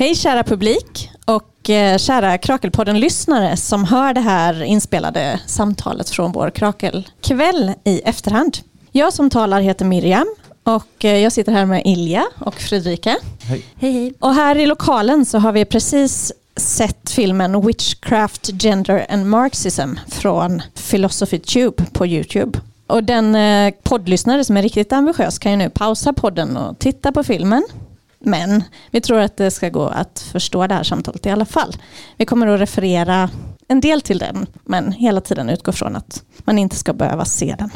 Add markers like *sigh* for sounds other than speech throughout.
Hej kära publik och eh, kära Krakelpodden-lyssnare som hör det här inspelade samtalet från vår Krakelkväll i efterhand. Jag som talar heter Miriam och eh, jag sitter här med Ilja och Fredrika. Hej. Hej, hej. Och här i lokalen så har vi precis sett filmen Witchcraft, Gender and Marxism från Philosophy Tube på YouTube. Och den eh, poddlyssnare som är riktigt ambitiös kan ju nu pausa podden och titta på filmen. Men vi tror att det ska gå att förstå det här samtalet i alla fall. Vi kommer att referera en del till den, men hela tiden utgå från att man inte ska behöva se den.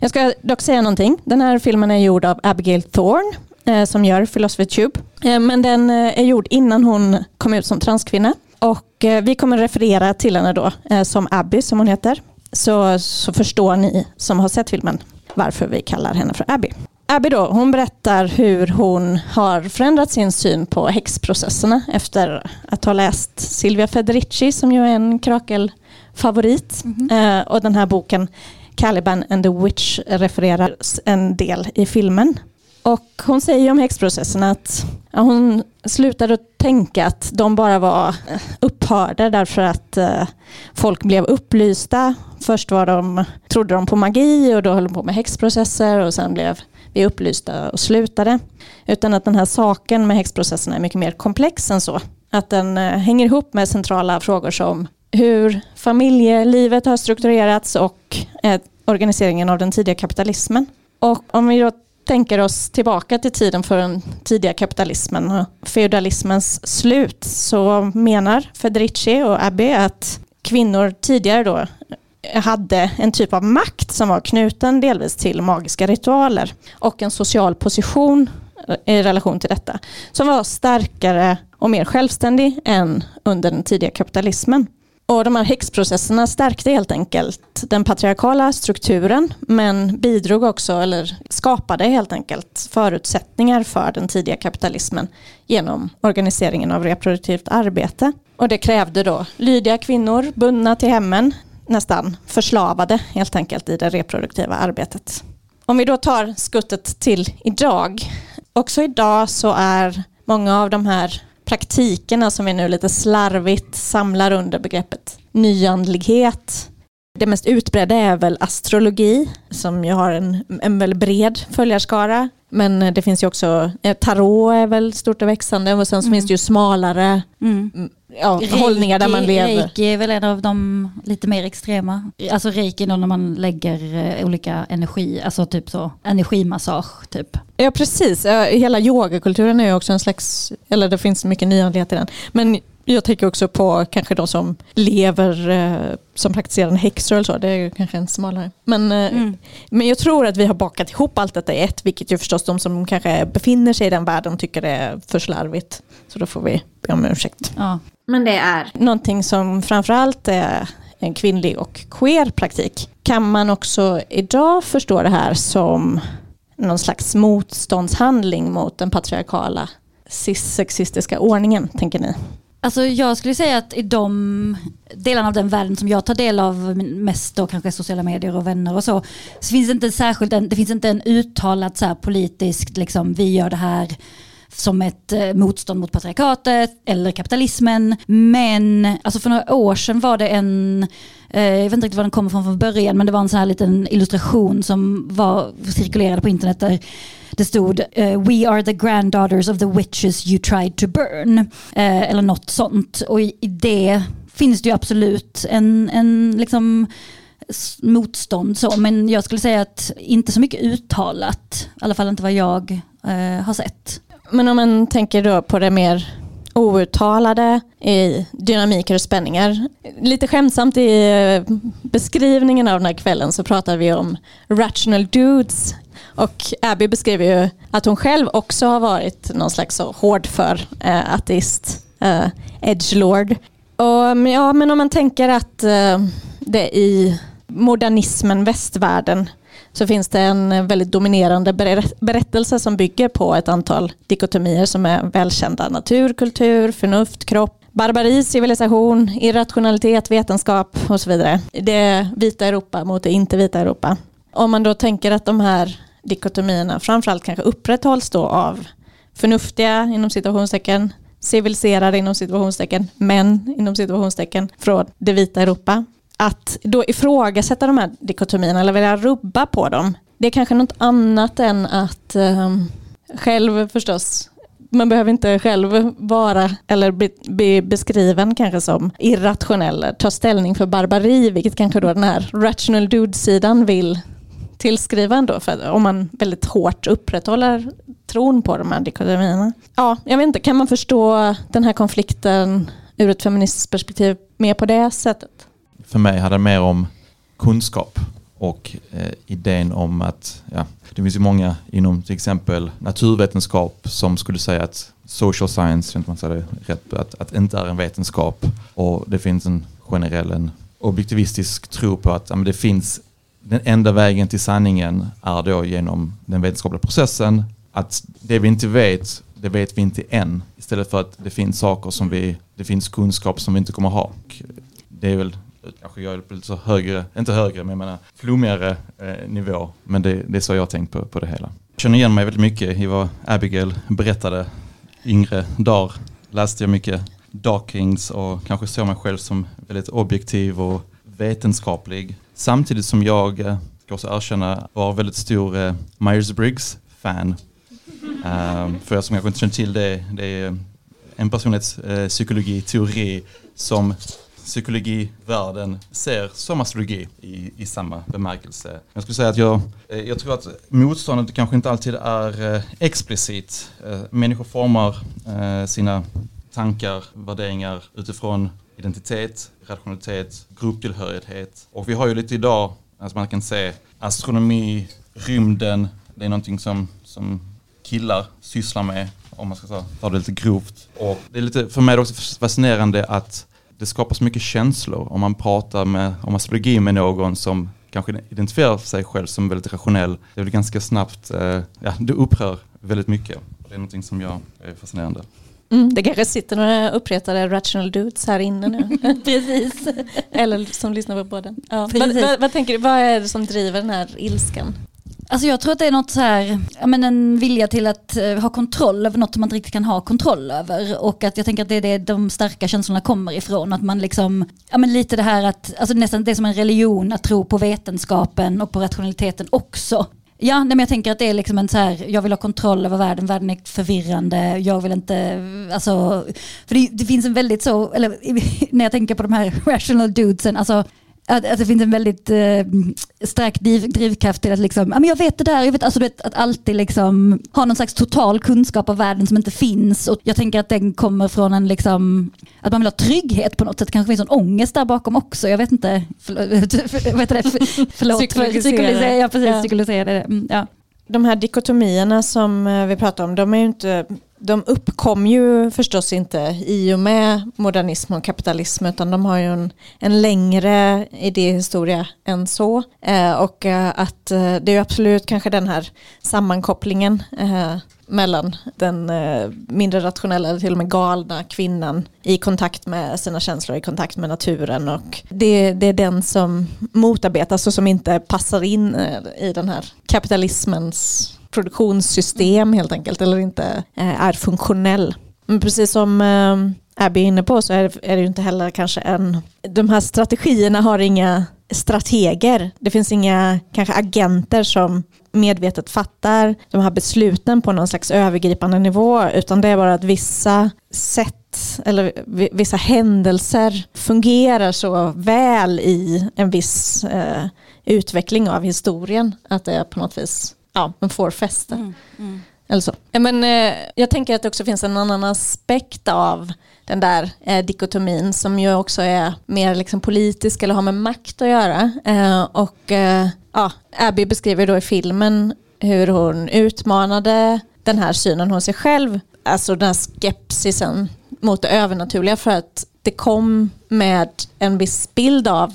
Jag ska dock säga någonting. Den här filmen är gjord av Abigail Thorne eh, som gör Philosophy Tube. Eh, men den eh, är gjord innan hon kom ut som transkvinna. Och eh, vi kommer referera till henne då eh, som Abby som hon heter. Så, så förstår ni som har sett filmen varför vi kallar henne för Abby. Abby då, hon berättar hur hon har förändrat sin syn på häxprocesserna efter att ha läst Silvia Federici som ju är en krakelfavorit. Eh, och den här boken Caliban and the Witch refererar en del i filmen. Och hon säger om häxprocessen att ja, hon slutade att tänka att de bara var upphörda därför att eh, folk blev upplysta. Först var de, trodde de på magi och då höll de på med häxprocesser och sen blev vi upplysta och slutade. Utan att den här saken med häxprocessen är mycket mer komplex än så. Att den eh, hänger ihop med centrala frågor som hur familjelivet har strukturerats och eh, organiseringen av den tidiga kapitalismen. Och om vi då tänker oss tillbaka till tiden för den tidiga kapitalismen och feudalismens slut så menar Federici och Abbey att kvinnor tidigare då hade en typ av makt som var knuten delvis till magiska ritualer och en social position eh, i relation till detta som var starkare och mer självständig än under den tidiga kapitalismen. Och de här häxprocesserna stärkte helt enkelt den patriarkala strukturen men bidrog också, eller skapade helt enkelt förutsättningar för den tidiga kapitalismen genom organiseringen av reproduktivt arbete. Och det krävde då lydiga kvinnor bundna till hemmen, nästan förslavade helt enkelt i det reproduktiva arbetet. Om vi då tar skuttet till idag. Också idag så är många av de här praktikerna som vi nu lite slarvigt samlar under begreppet nyandlighet. Det mest utbredda är väl astrologi som ju har en, en väldigt bred följarskara. Men det finns ju också, eh, tarot är väl stort och växande och sen så Mm. finns det ju smalare Mm. ja, hållningar där man lever. Reiki är väl en av de lite mer extrema. Alltså reiki då när man lägger eh, olika energi, alltså typ så energimassage typ. Ja precis, hela yogakulturen är ju också en slags, eller det finns mycket nyandlighet i den. Men jag tänker också på kanske de som lever eh, som praktiserande häxor eller så, det är ju kanske en smalare. Men, eh, Mm. men jag tror att vi har bakat ihop allt detta i ett, vilket ju förstås de som kanske befinner sig i den världen tycker det är för slarvigt. Så då får vi be om ursäkt. Ja. Men det är någonting som framförallt är en kvinnlig och queer praktik. Kan man också idag förstå det här som någon slags motståndshandling mot den patriarkala cis-sexistiska ordningen, tänker ni? Alltså jag skulle säga att i de delarna av den världen som jag tar del av mest då kanske sociala medier och vänner och så, så finns det inte särskilt en, det finns inte en uttalad så här politiskt, liksom vi gör det här som ett eh, motstånd mot patriarkatet eller kapitalismen. Men alltså för några år sedan var det en, Eh, jag vet inte riktigt var den kommer från från början, men det var en sån här liten illustration som var, cirkulerade på internet där det stod eh, We are the granddaughters of the witches you tried to burn. Eh, eller något sånt. Och i, det finns det ju absolut en, en liksom motstånd så. Men jag skulle säga att inte så mycket uttalat. I alla fall inte vad jag eh, har sett. Men om man tänker då på det mer outtalade i dynamiker och spänningar. Lite skämtsamt i eh, beskrivningen av den här kvällen så pratar vi om rational dudes. Och Abby beskriver ju att hon själv också har varit någon slags så hårdför eh, ateist, eh, edgelord. Och, ja, men om man tänker att eh, det i modernismen, västvärlden, så finns det en väldigt dominerande berättelse som bygger på ett antal dikotomier som är välkända. Natur, kultur, förnuft, kropp, barbari, civilisation, irrationalitet, vetenskap och så vidare. Det vita Europa mot det inte vita Europa. Om man då tänker att de här dikotomierna framförallt kanske upprätthålls då av förnuftiga, inom citationstecken, civiliserade inom situationstecken, män inom situationstecken från det vita Europa. Att då ifrågasätta de här dikotomierna eller vilja rubba på dem, det är kanske något annat än att um, själv förstås man behöver inte själv vara eller bli, bli beskriven kanske som irrationell, ta ställning för barbari, vilket kanske då den här rational dude-sidan vill tillskriva ändå, för om man väldigt hårt upprätthåller tron på de här dikotomierna. Ja, jag vet inte, kan man förstå den här konflikten ur ett feministiskt perspektiv mer på det sättet? För mig handlar det mer om kunskap och eh, idén om att, ja, det finns ju många inom till exempel naturvetenskap som skulle säga att social science, inte man säger rätt, att, att inte är en vetenskap och det finns en generell, en objektivistisk tro på att ja, det finns den enda vägen till sanningen är då genom den vetenskapliga processen. Att det vi inte vet, det vet vi inte än. Istället för att det finns saker som vi, det finns kunskap som vi inte kommer ha. Det är väl kanske jag är på lite så högre, inte högre, men jag menar flummigare eh, nivå. Men det, det är så jag har tänkt på, på det hela. Jag känner igen mig väldigt mycket i vad Abigail berättade. Yngre dagar läste jag mycket Dawkins och kanske såg mig själv som väldigt objektiv och vetenskaplig. Samtidigt som jag, eh, ska också erkänna, var väldigt stor eh, Myers-Briggs-fan. Um, *laughs* för er som kanske inte känner till det, det är en personlighetspsykologi-teori som psykologivärlden ser som astrologi i, i samma bemärkelse. Jag skulle säga att jag, eh, jag tror att motståndet kanske inte alltid är eh, explicit. Eh, människor formar sina tankar, värderingar utifrån identitet, rationalitet, grupptillhörighet. Och vi har ju lite idag, alltså man kan se astronomi, rymden, det är någonting som, som killar sysslar med om man ska ta det lite grovt. Och det är lite för mig också fascinerande att det skapar så mycket känslor om man pratar med, om astrologi med någon som kanske identifierar sig själv som väldigt rationell. Det är väl ganska snabbt, eh, ja, det upprör väldigt mycket. Det är någonting som jag är fascinerande. Mm, det kanske sitter några uppretade rational dudes här inne nu. *laughs* Precis. Eller som lyssnar på podden. Ja. Vad, vad, vad, tänker du, vad är det som driver den här ilskan? Alltså jag tror att det är något så här, ja men en vilja till att eh, ha kontroll över något som man inte riktigt kan ha kontroll över. Och att jag tänker att det är det de starka känslorna kommer ifrån. Att man liksom, ja men lite det här att, alltså nästan det är som en religion att tro på vetenskapen och på rationaliteten också. Ja, nej, men jag tänker att det är liksom en så här, jag vill ha kontroll över världen, världen är förvirrande, jag vill inte, alltså, för det, det finns en väldigt så, eller *laughs* när jag tänker på de här *laughs* rational dudesen, alltså att, att det finns en väldigt eh, stark driv, drivkraft till att liksom, men jag vet det där, jag vet, alltså, vet, att alltid liksom, ha någon slags total kunskap av världen som inte finns. Och jag tänker att den kommer från en, liksom, att man vill ha trygghet på något sätt. kanske finns en ångest där bakom också. Jag vet inte, förlåt, *laughs* vet det, för, förlåt psykologisera. Ja, precis, ja. psykologisera det. Mm, ja. De här dikotomierna som eh, vi pratar om, de är ju inte de uppkom ju förstås inte i och med modernism och kapitalism utan de har ju en, en längre idéhistoria än så. Eh, och eh, att eh, det är absolut kanske den här sammankopplingen eh, mellan den eh, mindre rationella eller till och med galna kvinnan i kontakt med sina känslor, i kontakt med naturen och det, det är den som motarbetas och som inte passar in eh, i den här kapitalismens produktionssystem helt enkelt eller inte eh, är funktionell. Men precis som eh, Abby är inne på så är det ju inte heller kanske en... De här strategierna har inga strateger. Det finns inga kanske agenter som medvetet fattar de här besluten på någon slags övergripande nivå utan det är bara att vissa sätt eller vissa händelser fungerar så väl i en viss eh, utveckling av historien att det på något vis ja, men får fäste. Mm, mm. Eller så. Men, eh, jag tänker att det också finns en annan aspekt av den där eh, dikotomin som ju också är mer liksom politisk eller har med makt att göra. Eh, och eh, ja, Abby beskriver då i filmen hur hon utmanade den här synen hos sig själv, alltså den här skepsisen mot det övernaturliga för att det kom med en viss bild av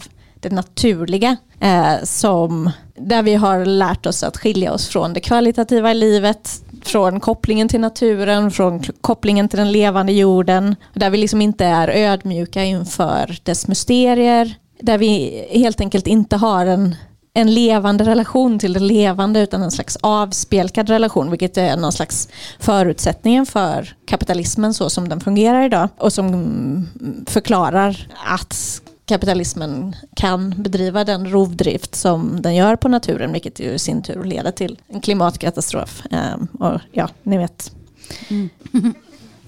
det naturliga eh, som där vi har lärt oss att skilja oss från det kvalitativa i livet, från kopplingen till naturen, från kopplingen till den levande jorden, där vi liksom inte är ödmjuka inför dess mysterier, där vi helt enkelt inte har en en levande relation till det levande utan en slags avspelkad relation vilket är någon slags förutsättningen för kapitalismen så som den fungerar idag och som förklarar att kapitalismen kan bedriva den rovdrift som den gör på naturen vilket ju i sin tur leder till en klimatkatastrof. Um, och ja, ni vet. Mm.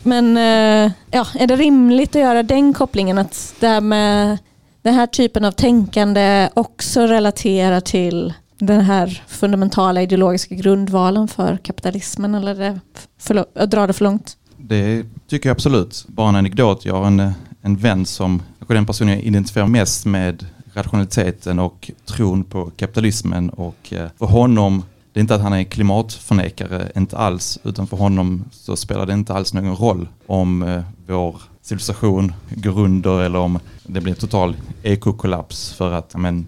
Men uh, ja, är det rimligt att göra den kopplingen att det här med den här typen av tänkande också relaterar till den här fundamentala ideologiska grundvalen för kapitalismen eller det för, drar det för långt? Det tycker jag absolut. Bara en anekdot. Jag har en, en vän som, Kanske den person jag identifierar mest med rationaliteten och tron på kapitalismen och eh, för honom det är inte att han är klimatförnekare, inte alls, utan för honom så spelar det inte alls någon roll om eh, vår civilisation går under eller om det blir total ekokollaps för att men,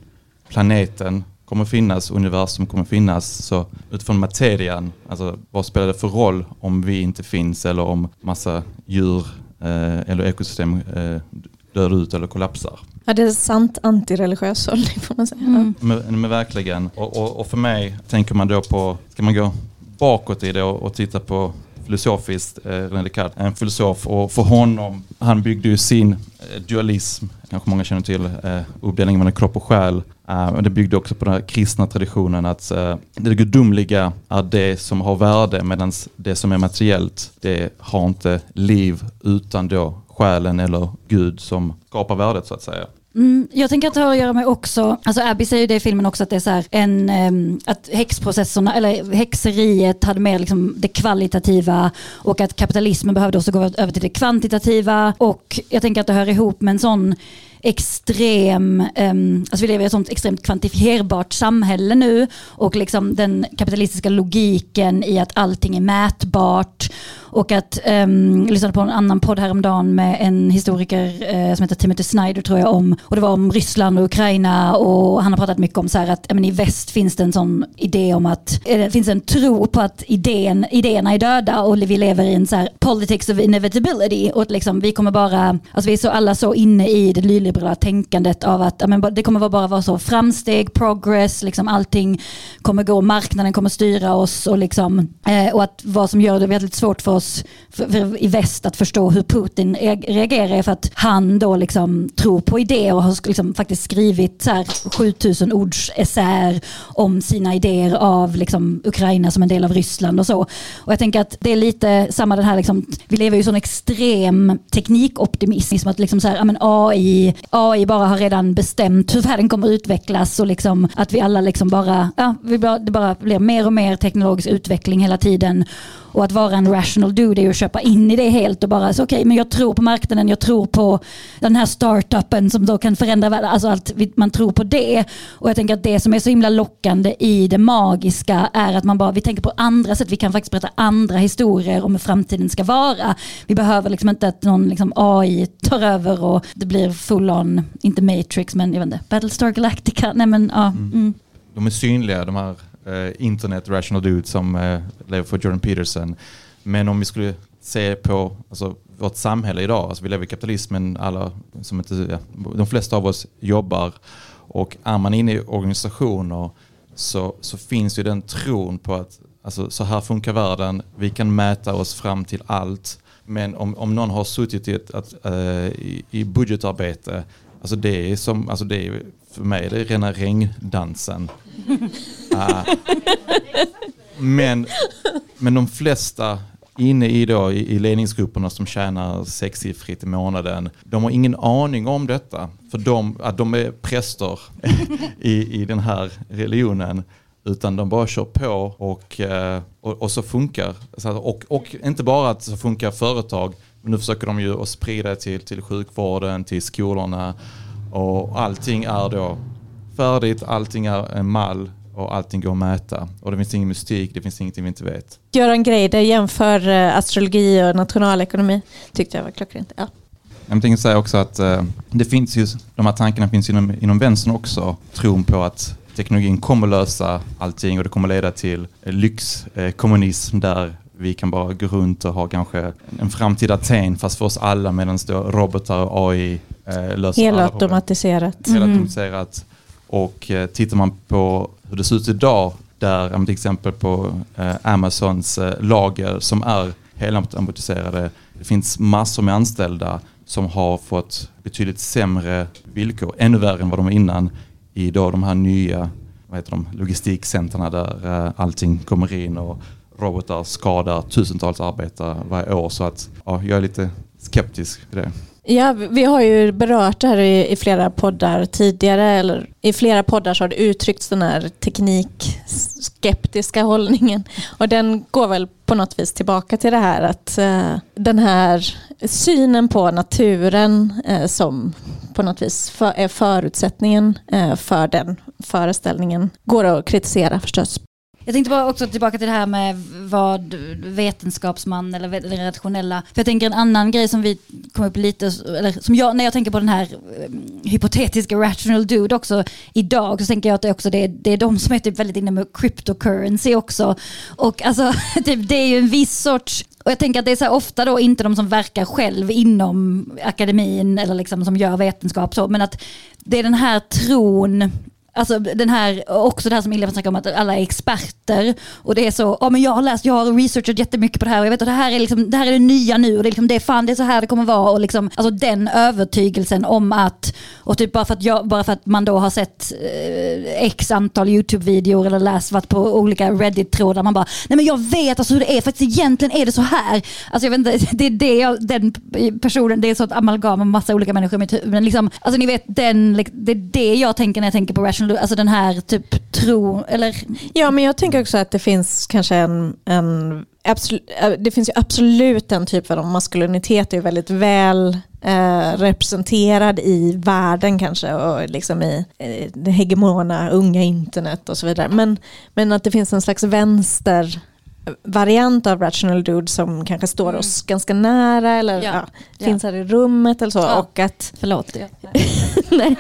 planeten kommer finnas, universum kommer finnas. Så utifrån materian, alltså vad spelar det för roll om vi inte finns eller om massa djur eh, eller ekosystem eh, dör ut eller kollapsar. Ja, det är sant antireligiös hållning får man säga. Mm. Men, men verkligen. Och, och, och, för mig tänker man då på, ska man gå bakåt i det och, och titta på filosofiskt, eh, René Descartes, en filosof och för honom, han byggde ju sin eh, dualism, kanske många känner till, eh, uppdelningen mellan kropp och själ. Eh, det byggde också på den här kristna traditionen att eh, det gudomliga är det som har värde medan det som är materiellt, det har inte liv utan då själen eller Gud som skapar värdet så att säga. Mm, jag tänker att det har att göra med också, alltså Abby säger det i filmen också att det är så här en, ehm, att häxprocesserna, eller häxeriet hade mer liksom det kvalitativa och att kapitalismen behövde också gå över till det kvantitativa. Och jag tänker att det hör ihop med en sån extrem, um, alltså vi lever i ett sånt extremt kvantifierbart samhälle nu. Och liksom den kapitalistiska logiken i att allting är mätbart och att, um, jag lyssnade på en annan podd häromdagen med en historiker uh, som heter Timothy Snyder tror jag om, och det var om Ryssland och Ukraina och han har pratat mycket om så här att men i väst finns det en sån idé om att, eh, det finns en tro på att idén, idéerna är döda och vi lever i en så här politics of inevitability och att liksom vi kommer bara, alltså vi är så alla så inne i det nyliberala tänkandet av att men, det kommer bara vara så framsteg, progress, liksom allting kommer gå, marknaden kommer styra oss och liksom, uh, och att vad som gör det väldigt svårt för oss oss för, för, i väst att förstå hur Putin reagerar för att han då liksom tror på idéer och har liksom faktiskt skrivit så här 7000 ords essäer om sina idéer av liksom Ukraina som en del av Ryssland och så. Och jag tänker att det är lite samma den här, liksom, vi lever ju i sån extrem teknikoptimism, liksom att liksom så här, men AI, AI bara har redan bestämt hur världen kommer utvecklas och liksom att vi alla liksom bara, ja, vi bara, det bara blir mer och mer teknologisk utveckling hela tiden och att vara en rational dude är att köpa in i det helt och bara så okej, okay, men jag tror på marknaden, jag tror på den här startupen som då kan förändra världen. Alltså allt, man tror på det. Och jag tänker att det som är så himla lockande i det magiska är att man bara, vi tänker på andra sätt. Vi kan faktiskt berätta andra historier om hur framtiden ska vara. Vi behöver liksom inte att någon liksom AI tar över och det blir full on, inte Matrix, men jag vet inte, Battlestar Galactica. Nej men ja. Mm. Mm. De är synliga de här eh, internet rational dude som eh, lever för Jordan Peterson. Men om vi skulle se på alltså, vårt samhälle idag, alltså vi lever i kapitalismen, alla som inte, ja, de flesta av oss jobbar och är man inne i organisationer så, så finns ju den tron på att alltså, så här funkar världen, vi kan mäta oss fram till allt. Men om, om någon har suttit i, ett, att, uh, i, i budgetarbete, alltså det är som, alltså det är, för mig det är rena regndansen. Uh, *laughs* men, men de flesta inne i, då, i, ledningsgrupperna som tjänar sexsiffrigt i månaden, de har ingen aning om detta. För de, att de är präster *laughs* i, i den här religionen. Utan de bara kör på och, eh, och, och så funkar. Och, och inte bara att så funkar företag, nu försöker de ju att sprida till, till sjukvården, till skolorna. Och allting är då färdigt, allting är en mall och allting går att mäta. Och det finns ingen mystik, det finns ingenting vi inte vet. Göran Greider jämför eh, astrologi och nationalekonomi. Tyckte jag var klockrent. Ja. Jag tänkte säga också att uh, det finns ju, de här tankarna finns inom, inom vänstern också. Tron på att teknologin kommer lösa allting och det kommer leda till lyxkommunism eh, där vi kan bara gå runt och ha kanske en framtida Aten fast för oss alla medan robotar och AI eh, löser Helautomatiserat. Helautomatiserat. Och eh, tittar man på hur det ser ut idag, där till exempel på eh, Amazons eh, lager som är helautomatiserade, det finns massor med anställda som har fått betydligt sämre villkor, ännu värre än vad de var innan, i då de här nya vad heter de, logistikcenterna där eh, allting kommer in och robotar skadar tusentals arbetare varje år. Så att ja, jag är lite skeptisk till det. Ja, vi har ju berört det här i, i, flera poddar tidigare, eller i flera poddar så har det uttryckts den här teknikskeptiska hållningen. Och den går väl på något vis tillbaka till det här att eh, den här synen på naturen eh, som på något vis för, är förutsättningen eh, för den föreställningen går att kritisera förstås. Jag tänkte bara också tillbaka till det här med vad vetenskapsman eller det rationella. För jag tänker en annan grej som vi kom upp lite, eller som jag, när jag tänker på den här um, hypotetiska rational dude också idag så tänker jag att det också det, det är de som är typ väldigt inne med cryptocurrency också. Och alltså *laughs* typ, det är ju en viss sorts och jag tänker att det är så ofta då inte de som verkar själv inom akademin eller liksom som gör vetenskap så, men att det är den här tron Alltså den här, också det här som Ilja snackar om att alla är experter. Och det är så, ja men jag har läst, jag har researchat jättemycket på det här. Och jag vet att det här är, liksom, det, här är det nya nu. Och det är, liksom, det är fan det är så här det kommer vara. Och liksom, alltså den övertygelsen om att, och typ bara för att, jag, bara för att man då har sett eh, x antal YouTube-videor eller läst, varit på olika Reddit-trådar, man bara, nej men jag vet alltså hur det är, faktiskt egentligen är det så här. Alltså jag vet inte, *laughs* det är det jag, den personen, det är så ett amalgam av massa olika människor i mitt huvud, men liksom, alltså ni vet, den, det är det jag tänker när jag tänker på rational alltså den här typ tro, eller? Ja, men jag tänker också att det finns kanske en, en absolut, äh, det finns ju absolut en typ av maskulinitet är väldigt väl eh, representerad i världen kanske och liksom i eh, det hegemona unga internet och så vidare. Men, men att det finns en slags vänster variant av Rational Dude som kanske står mm. oss ganska nära eller ja. Ja, finns här i rummet eller så. Ja. Och att, Förlåt. Ja. *laughs* nej,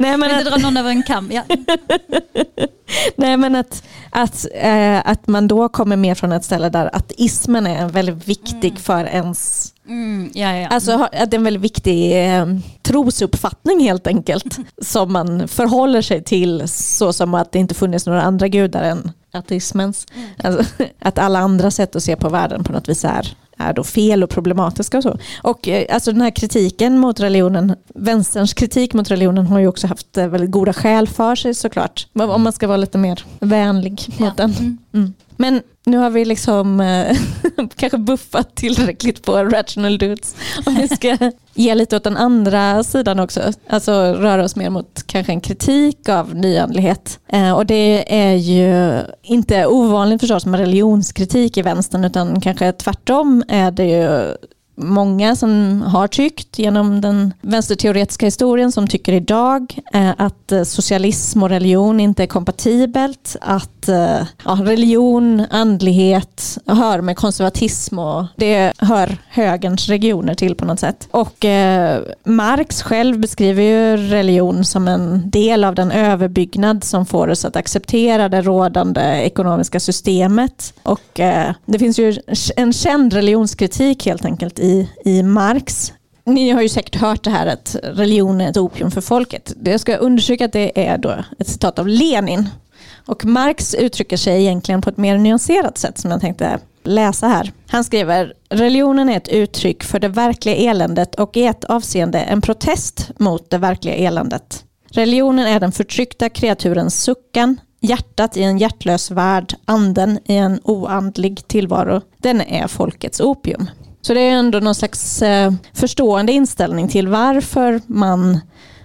nej, men att, dra någon över en kam. Ja. *laughs* nej men att, att, äh, att man då kommer mer från ett ställe där ateismen är väldigt viktig mm. för ens Mm, ja, ja. Alltså att det är en väldigt viktig eh, trosuppfattning helt enkelt. *laughs* som man förhåller sig till så som att det inte funnits några andra gudar än ateismens. Mm. Alltså, *laughs* att alla andra sätt att se på världen på något vis är, är då fel och problematiska och så. Och eh, alltså den här kritiken mot religionen, vänsterns kritik mot religionen har ju också haft eh, väldigt goda skäl för sig såklart. Om man ska vara lite mer vänlig mot ja. den. Mm. Men nu har vi liksom eh, *laughs* kanske buffat tillräckligt på rational dudes. Om vi ska ge lite åt den andra sidan också. Alltså röra oss mer mot kanske en kritik av nyandlighet. Eh, och det är ju inte ovanligt förstås med religionskritik i vänstern utan kanske tvärtom är det ju många som har tyckt genom den vänsterteoretiska historien som tycker idag eh, att eh, socialism och religion inte är kompatibelt. Att eh, ja, religion, andlighet hör med konservatism och det hör högerns regioner till på något sätt. Och eh, Marx själv beskriver ju religion som en del av den överbyggnad som får oss att acceptera det rådande ekonomiska systemet. Och eh, det finns ju en känd religionskritik helt enkelt i, i Marx. Ni har ju säkert hört det här att religion är ett opium för folket. Jag ska undersöka att det är då ett citat av Lenin. Och Marx uttrycker sig egentligen på ett mer nyanserat sätt som jag tänkte läsa här. Han skriver, religionen är ett uttryck för det verkliga eländet och i ett avseende en protest mot det verkliga eländet. Religionen är den förtryckta kreaturens suckan, hjärtat i en hjärtlös värld, anden i en oandlig tillvaro. Den är folkets opium. Så det är ändå någon slags eh, förstående inställning till varför man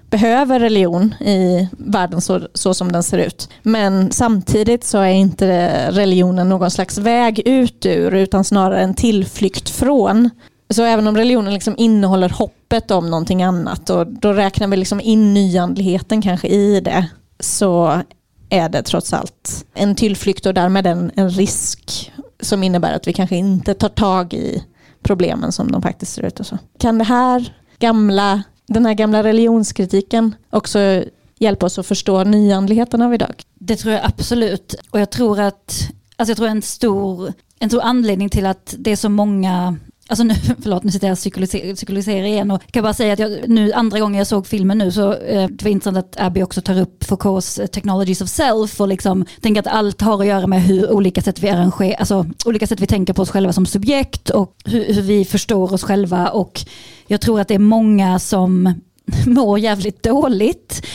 behöver religion i världen så, så som den ser ut. Men samtidigt så är inte religionen någon slags väg ut ur utan snarare en tillflykt från. Så även om religionen liksom innehåller hoppet om någonting annat och då räknar vi liksom in nyandligheten kanske i det så är det trots allt en tillflykt och därmed en, en risk som innebär att vi kanske inte tar tag i problemen som de faktiskt ser ut. Och så. Kan det här gamla, den här gamla religionskritiken också hjälpa oss att förstå nyandligheten av idag? Det tror jag absolut. Och jag tror att alltså jag tror en stor, en stor anledning till att det är så många alltså nu, *laughs* förlåt nu sitter jag och psykologiserar, psykologiserar igen och kan bara säga att jag, nu andra gången jag såg filmen nu så eh, det var intressant att Abby också tar upp Foucaults eh, Technologies of Self och liksom tänker att allt har att göra med hur olika sätt vi arrangerar, alltså olika sätt vi tänker på oss själva som subjekt och hur, hur vi förstår oss själva och jag tror att det är många som *laughs* mår jävligt dåligt.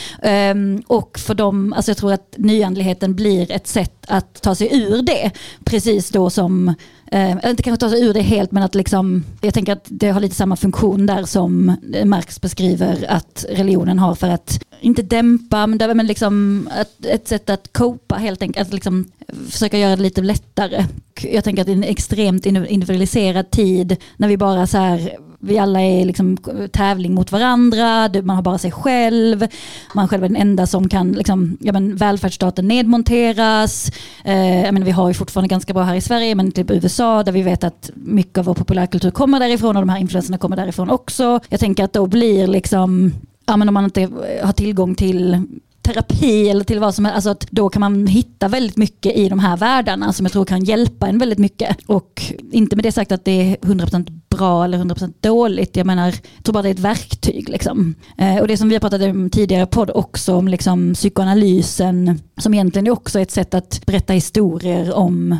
Um, och för dem, alltså jag tror att nyandligheten blir ett sätt att ta sig ur det. Precis då som, Eh, eller inte kanske ta sig ur det helt men att liksom, jag tänker att det har lite samma funktion där som eh, Marx beskriver att religionen har för att, inte dämpa, men, men liksom ett, ett sätt att copa helt enkelt, att liksom försöka göra det lite lättare. Jag tänker att i en extremt individualiserad tid när vi bara så här vi alla är liksom tävling mot varandra, man har bara sig själv, man själv är den enda som kan, liksom, ja, men välfärdsstaten nedmonteras. Eh, jag menar, vi har ju fortfarande ganska bra här i Sverige, men typ USA där vi vet att mycket av vår populärkultur kommer därifrån och de här influenserna kommer därifrån också. Jag tänker att då blir liksom ja, men om man inte har tillgång till terapi eller till vad som helst. Alltså att då kan man hitta väldigt mycket i de här världarna som jag tror kan hjälpa en väldigt mycket. Och inte med det sagt att det är 100% bra eller 100% dåligt. Jag menar, jag tror bara det är ett verktyg. Liksom. Eh, och det som vi har pratat om tidigare podd också om liksom, psykoanalysen som egentligen också är ett sätt att berätta historier om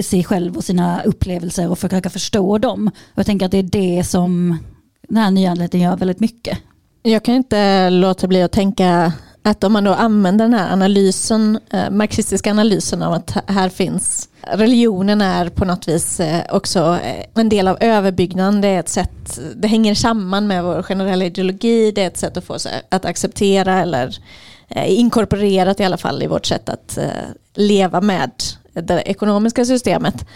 sig själv och sina upplevelser och försöka förstå dem. Och jag tänker att det är det som den här nyanlända gör väldigt mycket. Jag kan inte låta bli att tänka att om man då använder den här analysen, eh, marxistiska analysen av att här finns religionen är på något vis eh, också eh, en del av överbyggnaden. Det är ett sätt, det hänger samman med vår generella ideologi, det är ett sätt att få sig att acceptera eller inkorporerat i alla fall i vårt sätt att leva med det ekonomiska systemet.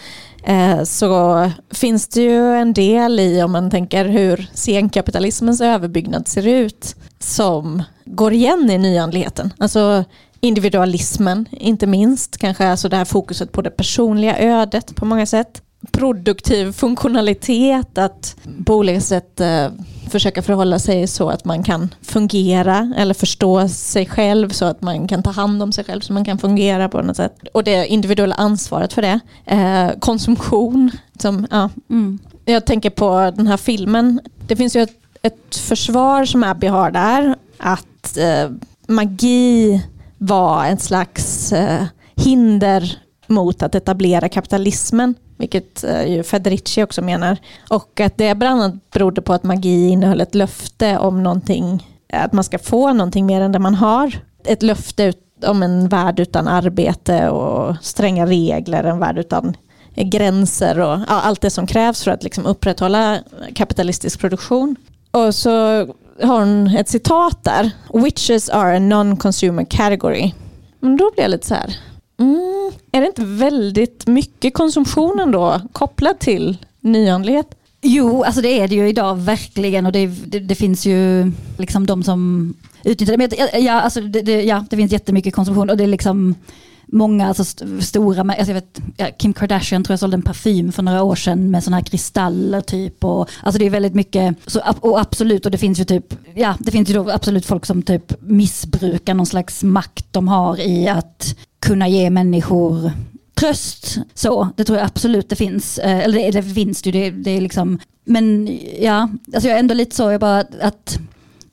Eh, så finns det ju en del i om man tänker hur senkapitalismens överbyggnad ser ut som går igen i nyandligheten. Alltså individualismen inte minst, kanske alltså det här fokuset på det personliga ödet på många sätt. Produktiv funktionalitet, att på olika sätt eh, försöka förhålla sig så att man kan fungera eller förstå sig själv så att man kan ta hand om sig själv så man kan fungera på något sätt. Och det individuella ansvaret för det. Eh, konsumtion. Som, ja. Mm. Jag tänker på den här filmen. Det finns ju ett, ett försvar som Abby har där. Att eh, magi var en slags eh, hinder mot att etablera kapitalismen vilket eh, ju Federici också menar. Och att det bland annat berodde på att magi innehöll ett löfte om någonting, att man ska få någonting mer än det man har. Ett löfte om en värld utan arbete och stränga regler, en värld utan gränser och ja, allt det som krävs för att liksom upprätthålla kapitalistisk produktion. Och så har hon ett citat där. Witches are a non-consumer category. Men då blir jag lite så här, Mm, är det inte väldigt mycket konsumtion ändå kopplat till nyanlighet? Jo, alltså det är det ju idag verkligen och det, det, det finns ju liksom de som utnyttjar det. Men ja, alltså det, det, ja, det finns jättemycket konsumtion och det är liksom många alltså, st stora, alltså jag vet, Kim Kardashian tror jag sålde en parfym för några år sedan med sådana här kristaller typ. Och, alltså det är väldigt mycket, så, och absolut, och det finns ju typ, ja det finns ju då absolut folk som typ missbrukar någon slags makt de har i att kunna ge människor tröst. Så, det tror jag absolut det finns. Eh, eller det, det finns ju, det, det är liksom, men ja, alltså jag är ändå lite så, jag bara att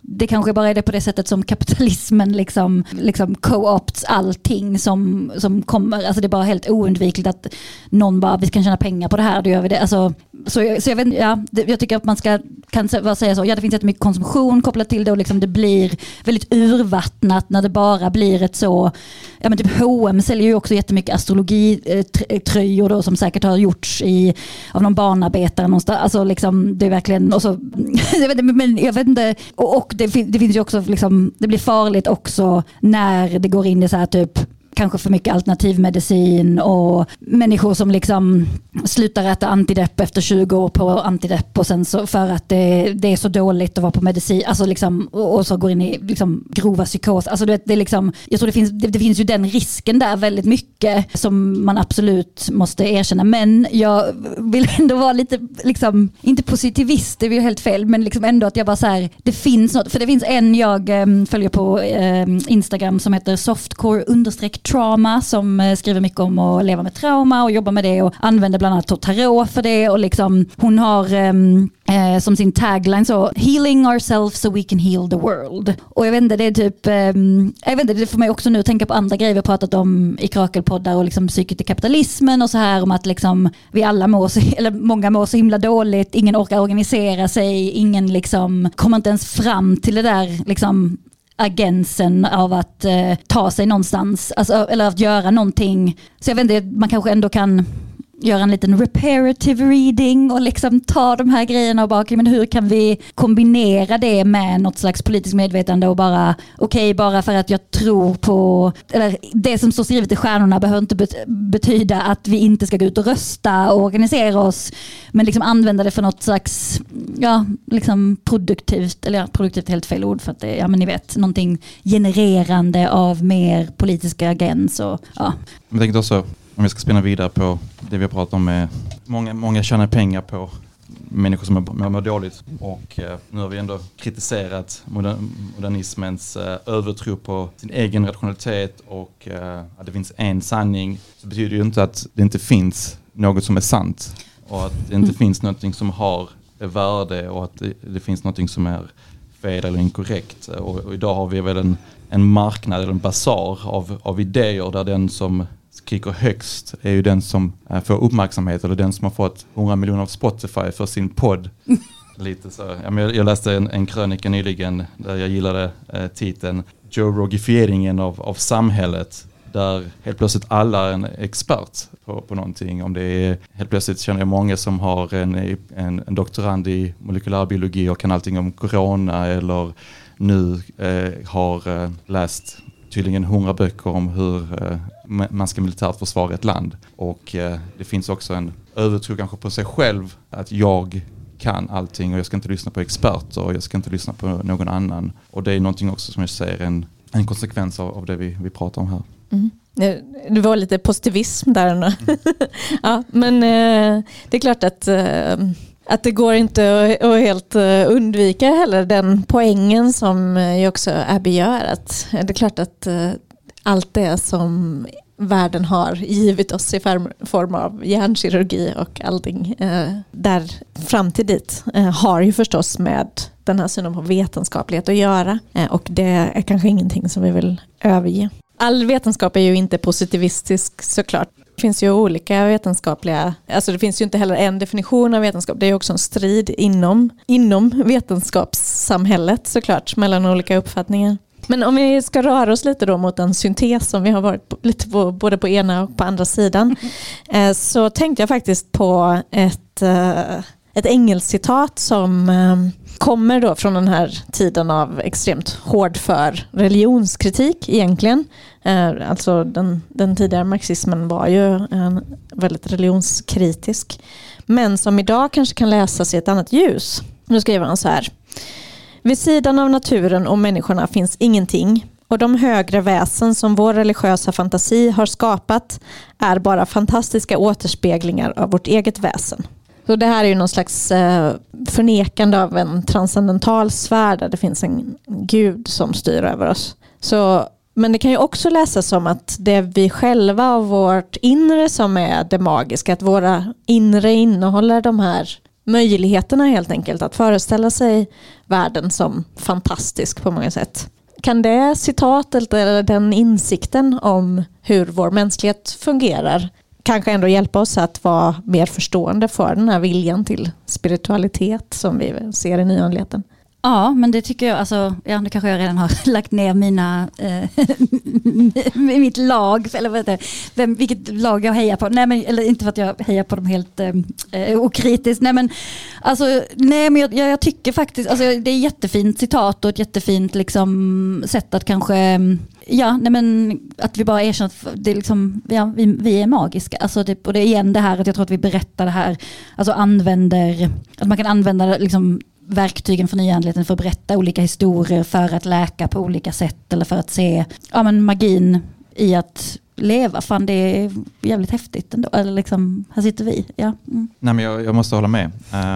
det kanske bara är det på det sättet som kapitalismen liksom, liksom co-opts allting som, som kommer. Alltså det är bara helt oundvikligt att någon bara, vi kan tjäna pengar på det här, då gör vi det. Alltså, så jag, så jag, vet, ja, jag tycker att man ska kan säga så, ja det finns jättemycket konsumtion kopplat till det och liksom det blir väldigt urvattnat när det bara blir ett så, ja men typ H&M säljer ju också jättemycket astrologitröjor eh, eh, då som säkert har gjorts i, av någon barnarbetare någonstans. Alltså liksom det är verkligen, och så, *laughs* jag vet, men jag vet inte, och, och det, fin det, finns ju också, liksom, det blir farligt också när det går in i så här typ kanske för mycket alternativmedicin och människor som liksom slutar äta antidepp efter 20 år på antidepp och sen så för att det, det är så dåligt att vara på medicin, alltså liksom, och, så går in i liksom grova psykos. Alltså det, det är liksom, jag tror det finns, det, det, finns ju den risken där väldigt mycket som man absolut måste erkänna. Men jag vill ändå vara lite, liksom, inte positivist, det är ju helt fel, men liksom ändå att jag bara så här, det finns något, för det finns en jag um, följer på um, Instagram som heter softcore understreck Trauma som eh, skriver mycket om att leva med trauma och jobba med det och använder bland annat tarot för det och liksom hon har um, eh, som sin tagline så healing ourselves so we can heal the world. Och jag vet inte, det är typ, um, jag vet inte, det får mig också nu tänka på andra grejer vi pratat om i krakelpoddar och liksom psyket i kapitalismen och så här om att liksom vi alla mår så, *laughs* eller många mår så himla dåligt, ingen orkar organisera sig, ingen liksom kommer inte ens fram till det där liksom agensen av att eh, ta sig någonstans, alltså, eller att göra någonting. Så jag vet inte, man kanske ändå kan göra en liten reparative reading och liksom ta de här grejerna och bara, okay, men hur kan vi kombinera det med något slags politiskt medvetande och bara, okej, okay, bara för att jag tror på, eller det som står skrivet i stjärnorna behöver inte betyda att vi inte ska gå ut och rösta och organisera oss, men liksom använda det för något slags, ja, liksom produktivt, eller ja, produktivt är helt fel ord för att det, ja men ni vet, någonting genererande av mer politiska agens och ja. Jag tänkte också om jag ska spinna vidare på det vi har pratat om med många, många tjänar pengar på människor som mår, mår dåligt. Och eh, nu har vi ändå kritiserat modern, modernismens eh, övertro på sin egen rationalitet och eh, att det finns en sanning. Så betyder ju inte att det inte finns något som är sant och att det inte mm. finns någonting som har värde och att det, det finns någonting som är fel eller inkorrekt. Och, och, idag har vi väl en, en marknad eller en basar av, av idéer där den som skriker högst är ju den som äh, får uppmärksamhet eller den som har fått 100 miljoner av Spotify för sin podd. *laughs* Lite så. Jag läste en, en krönika nyligen där jag gillade eh, titeln Joe Rogifieringen av, av samhället där helt plötsligt alla är en expert på, på någonting. Om det är, helt plötsligt känner jag många som har en, en, en doktorand i molekylärbiologi och kan allting om corona eller nu eh, har eh, läst tydligen hundra böcker om hur eh, man ska militärt försvara ett land. Och eh, det finns också en övertro kanske på sig själv att jag kan allting och jag ska inte lyssna på experter och jag ska inte lyssna på någon annan. Och det är någonting också som jag ser en, en konsekvens av, av det vi, vi pratar om här. Mm. Det var lite positivism där. Mm. *laughs* ja, men eh, det är klart att att det går inte att helt eh, undvika heller den poängen som eh, ju också Abby gör. Att det är klart att eh, allt det som världen har givit oss i form av hjärnkirurgi och allting där fram till dit har ju förstås med den här synen på vetenskaplighet att göra och det är kanske ingenting som vi vill överge. All vetenskap är ju inte positivistisk såklart. Det finns ju olika vetenskapliga, alltså det finns ju inte heller en definition av vetenskap, det är också en strid inom, inom vetenskapssamhället såklart, mellan olika uppfattningar. Men om vi ska röra oss lite då mot en syntes som vi har varit på, lite på, både på ena och på andra sidan, eh, så tänkte jag faktiskt på ett, eh, ett engelskt som eh, kommer då från den här tiden av extremt hård för religionskritik egentligen. Eh, alltså den, den tidigare marxismen var ju väldigt religionskritisk. Men som idag kanske kan läsas i ett annat ljus. Nu skriver han så här. Vid sidan av naturen och människorna finns ingenting och de högre väsen som vår religiösa fantasi har skapat är bara fantastiska återspeglingar av vårt eget väsen. Så det här är ju någon slags eh, förnekande av en transcendental sfär där det finns en gud som styr över oss. Så, men det kan ju också läsas som att det är vi själva och vårt inre som är det magiska. Att våra inre innehåller de här möjligheterna helt enkelt. Att föreställa sig världen som fantastisk på många sätt. Kan det citatet eller den insikten om hur vår mänsklighet fungerar kanske ändå hjälpa oss att vara mer förstående för den här viljan till spiritualitet som vi ser i nyandligheten. Ja, men det tycker jag, alltså, ja, nu kanske jag redan har *laughs* lagt ner mina, eh, *laughs* mitt lag, eller vad heter Vem, vilket lag jag hejar på. Nej, men, eller inte för att jag hejar på dem helt eh, eh okritiskt. Nej, men, alltså, nej, men jag, jag, tycker faktiskt, alltså, det är ett jättefint citat och ett jättefint liksom, sätt att kanske Ja, nej men att vi bara erkänner att det är liksom, ja, vi, vi är magiska. Alltså det, och det är igen det här att jag tror att vi berättar det här, alltså använder, att man kan använda liksom verktygen för nyandligheten för att berätta olika historier för att läka på olika sätt eller för att se ja, men magin i att leva. Fan det är jävligt häftigt ändå. Eller liksom, här sitter vi. Ja. Mm. Nej, men jag, jag, måste hålla med.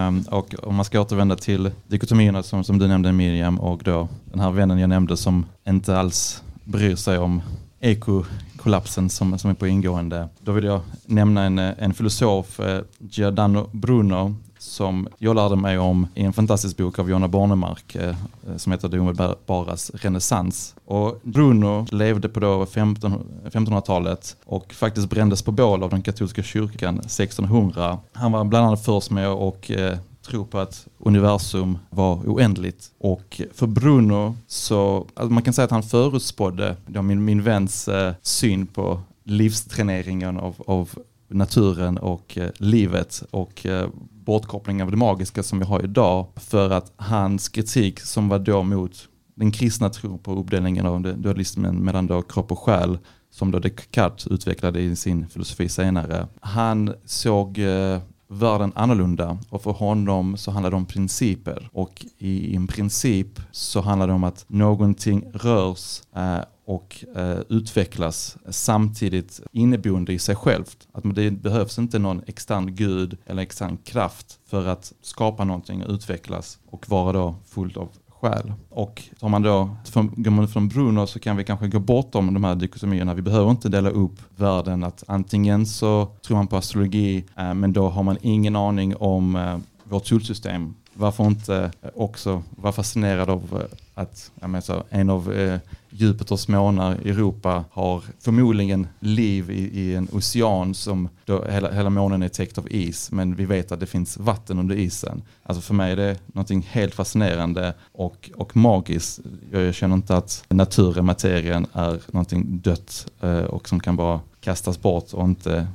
Um, och om man ska återvända till dikotomierna som, som du nämnde Miriam och då den här vännen jag nämnde som inte alls bryr sig om ekokollapsen som, som är på ingående. Då vill jag nämna en, eh, en filosof, eh, Giordano Bruno, som jag lärde mig om i en fantastisk bok av Jonna Bornemark eh, som heter Det omedelbaras renässans. Och Bruno levde på 1500-talet och faktiskt brändes på bål av den katolska kyrkan 1600. Han var bland annat först med och eh, tro på att universum var oändligt. Och för Bruno så, alltså man kan säga att han förutspådde min, min väns eh, syn på livsträneringen av, av naturen och eh, livet och eh, bortkoppling av det magiska som vi har idag. För att hans kritik som var då mot den kristna tron på uppdelningen av dualismen mellan då kropp och själ som då Descartes utvecklade i sin filosofi senare. Han såg eh, världen annorlunda och för honom så handlar det om principer och i en princip så handlar det om att någonting rörs eh, och eh, utvecklas samtidigt inneboende i sig självt. Att det behövs inte någon extern gud eller extern kraft för att skapa någonting och utvecklas och vara då fullt av själ. Och tar man då, går man från Bruno så kan vi kanske gå bortom de här dikotomierna. Vi behöver inte dela upp världen att antingen så tror man på astrologi eh, men då har man ingen aning om eh, vårt solsystem. Varför inte eh, också vara fascinerad av eh, att menar, en av eh, Jupiters månar i Europa har förmodligen liv i, i en ocean som då hela, hela månen är täckt av is men vi vet att det finns vatten under isen. Alltså för mig är det någonting helt fascinerande och, och magiskt. Jag känner inte att naturen, materien är någonting dött eh, och som kan bara kastas bort och inte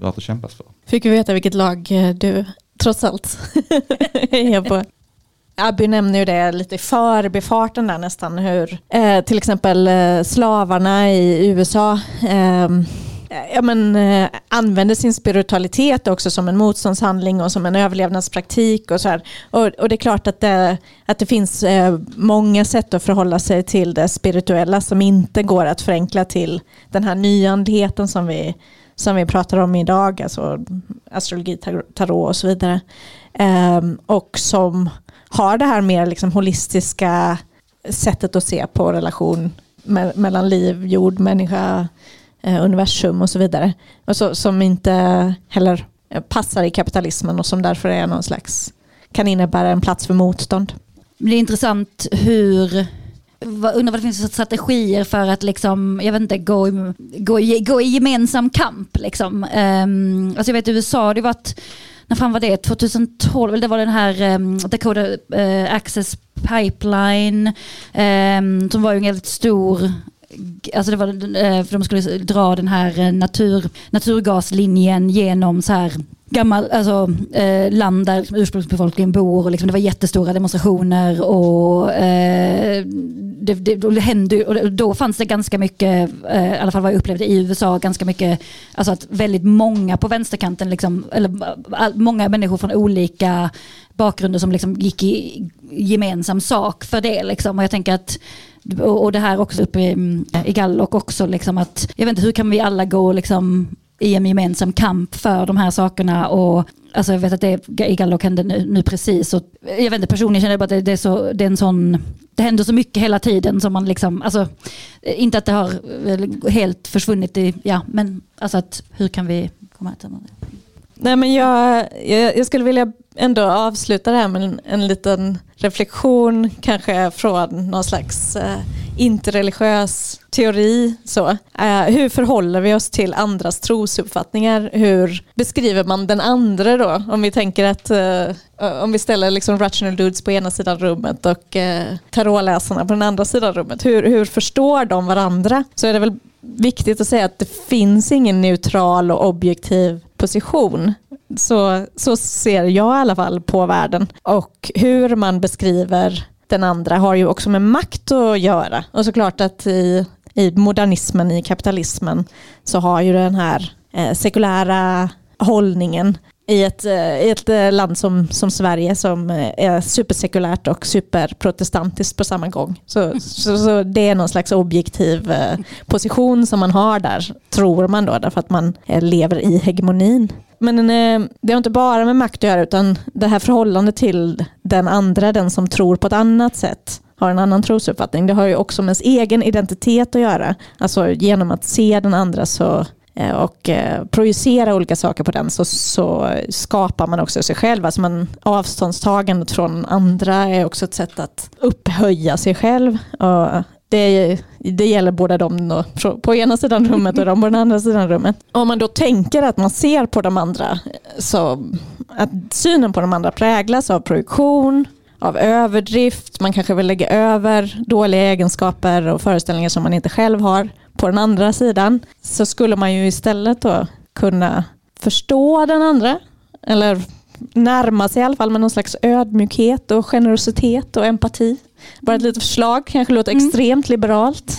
värt att kämpas för. Fick vi veta vilket lag du trots allt *laughs* på? Abby nämner ju det lite i förbifarten där nästan hur eh, till exempel eh, slavarna i USA eh, ja, men, eh, använder sin spiritualitet också som en motståndshandling och som en överlevnadspraktik. Och, så här. Och, och det är klart att det, att det finns eh, många sätt att förhålla sig till det spirituella som inte går att förenkla till den här nyandligheten som vi, som vi pratar om idag, alltså astrologi, tarot och så vidare. Ehm, och som har det här mer liksom holistiska sättet att se på relation mellan liv, jord, människa, eh, universum och så vidare. Och så, som inte heller passar i kapitalismen och som därför är någon slags, kan innebära en plats för motstånd. Det är intressant hur undrar vad det finns för strategier för att liksom, jag vet inte, gå i, gå i, gå i gemensam kamp. Liksom. Um, alltså jag vet i USA, det var att när fan var det? 2012, det var den här um, Dakota uh, Access Pipeline um, som var ju en väldigt stor Alltså det var, eh, för de skulle dra den här eh, natur, naturgaslinjen genom så här gammal, alltså, eh, land där liksom ursprungsbefolkningen bor. Och liksom, det var jättestora demonstrationer och eh, det, det, det hände, och då fanns det ganska mycket, eh, i alla fall vad jag upplevde i USA, ganska mycket, alltså att väldigt många på vänsterkanten, liksom, eller många människor från olika bakgrunder som liksom gick i gemensam sak för det. Liksom. Och jag tänker att och det här också uppe i, i Gallock också, liksom att, jag vet inte hur kan vi alla gå liksom i en gemensam kamp för de här sakerna. Och, alltså jag vet att det i Gallock hände nu, nu precis. Och, jag vet inte, personligen känner jag bara att det, det, är så, det är en sån det händer så mycket hela tiden som man liksom, alltså, inte att det har eh, helt försvunnit i, ja, men alltså att hur kan vi komma till det? Nej men jag, jag, jag, skulle vilja ändå avsluta det här med en, en liten reflektion kanske från någon slags eh, interreligiös teori. Så. Eh, hur förhåller vi oss till andras trosuppfattningar? Hur beskriver man den andra då? Om vi tänker att eh, om vi ställer liksom rational dudes på ena sidan rummet och eh, tarotläsarna på den andra sidan rummet. Hur, hur förstår de varandra? Så är det väl viktigt att säga att det finns ingen neutral och objektiv position. Så, så ser jag i alla fall på världen. Och hur man beskriver den andra har ju också med makt att göra. Och såklart att i, i modernismen, i kapitalismen, så har ju den här eh, sekulära hållningen i ett, eh, i ett eh, land som, som Sverige som eh, är supersekulärt och superprotestantiskt på samma gång. Så, så, så, det är någon slags objektiv eh, position som man har där, tror man då, därför att man lever i hegemonin. Men eh, det har inte bara med makt att göra, utan det här förhållandet till den andra, den som tror på ett annat sätt, har en annan trosuppfattning. Det har ju också med ens egen identitet att göra. Alltså genom att se den andra så eh, och eh, projicera olika saker på den så, så skapar man också sig själv. Alltså man, avståndstagandet från andra är också ett sätt att upphöja sig själv. Och det, det gäller båda dem då, på ena sidan rummet och de på den andra sidan rummet. Om man då tänker att man ser på de andra, så att synen på de andra präglas av projektion, av överdrift, man kanske vill lägga över dåliga egenskaper och föreställningar som man inte själv har på den andra sidan, så skulle man ju istället då kunna förstå den andra, eller närma sig i alla fall med någon slags ödmjukhet och generositet och empati. Bara ett litet förslag, kanske låter mm. extremt liberalt.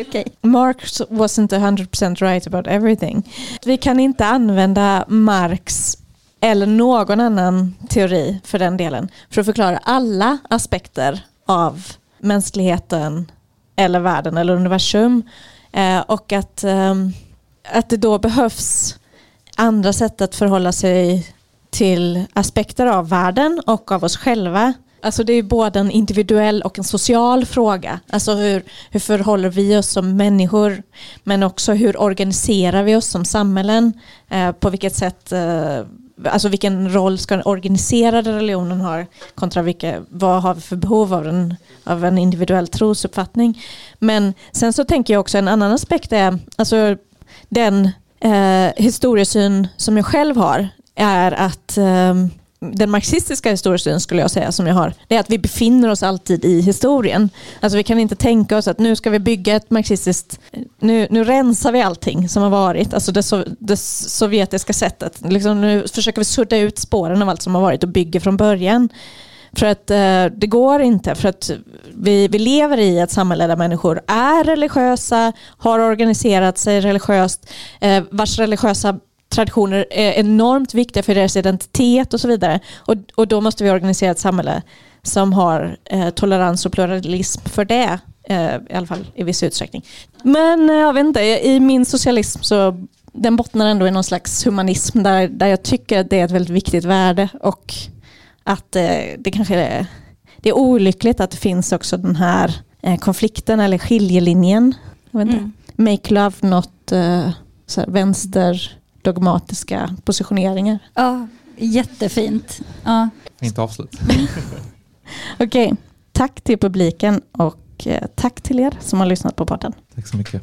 okay. Marx wasn't 100% right about everything. Vi kan inte använda Marx eller någon annan teori för den delen för att förklara alla aspekter av mänskligheten eller världen eller universum. Eh, och att, eh, att det då behövs andra sätt att förhålla sig till aspekter av världen och av oss själva. Alltså det är både en individuell och en social fråga. Alltså hur, hur förhåller vi oss som människor men också hur organiserar vi oss som samhällen? Eh, på vilket sätt eh, Alltså vilken roll ska den organiserade religionen ha kontra vilka, vad har vi för behov av en, av en individuell trosuppfattning. Men sen så tänker jag också en annan aspekt är alltså den eh, historiesyn som jag själv har är att ehm, den marxistiska historiesyn skulle jag säga som jag har, det är att vi befinner oss alltid i historien. Alltså vi kan inte tänka oss att nu ska vi bygga ett marxistiskt, nu, nu rensar vi allting som har varit, alltså det, so, det sovjetiska sättet. Liksom nu försöker vi sudda ut spåren av allt som har varit och bygga från början. För att eh, det går inte, för att vi, vi lever i ett samhälle där människor är religiösa, har organiserat sig religiöst, eh, vars religiösa traditioner är enormt viktiga för deras identitet och så vidare. Och, och då måste vi organisera ett samhälle som har eh, tolerans och pluralism för det. Eh, I alla fall i viss utsträckning. Men eh, jag vet inte, i min socialism så den bottnar ändå i någon slags humanism där, där jag tycker att det är ett väldigt viktigt värde och att eh, det kanske är, det är olyckligt att det finns också den här eh, konflikten eller skiljelinjen. Jag vet inte. Mm. Make love not uh, vänster dogmatiska positioneringar. Ja, jättefint. Ja. Fint avslut. *laughs* Okej, okay. tack till publiken och eh, tack till er som har lyssnat på podden. Tack så mycket.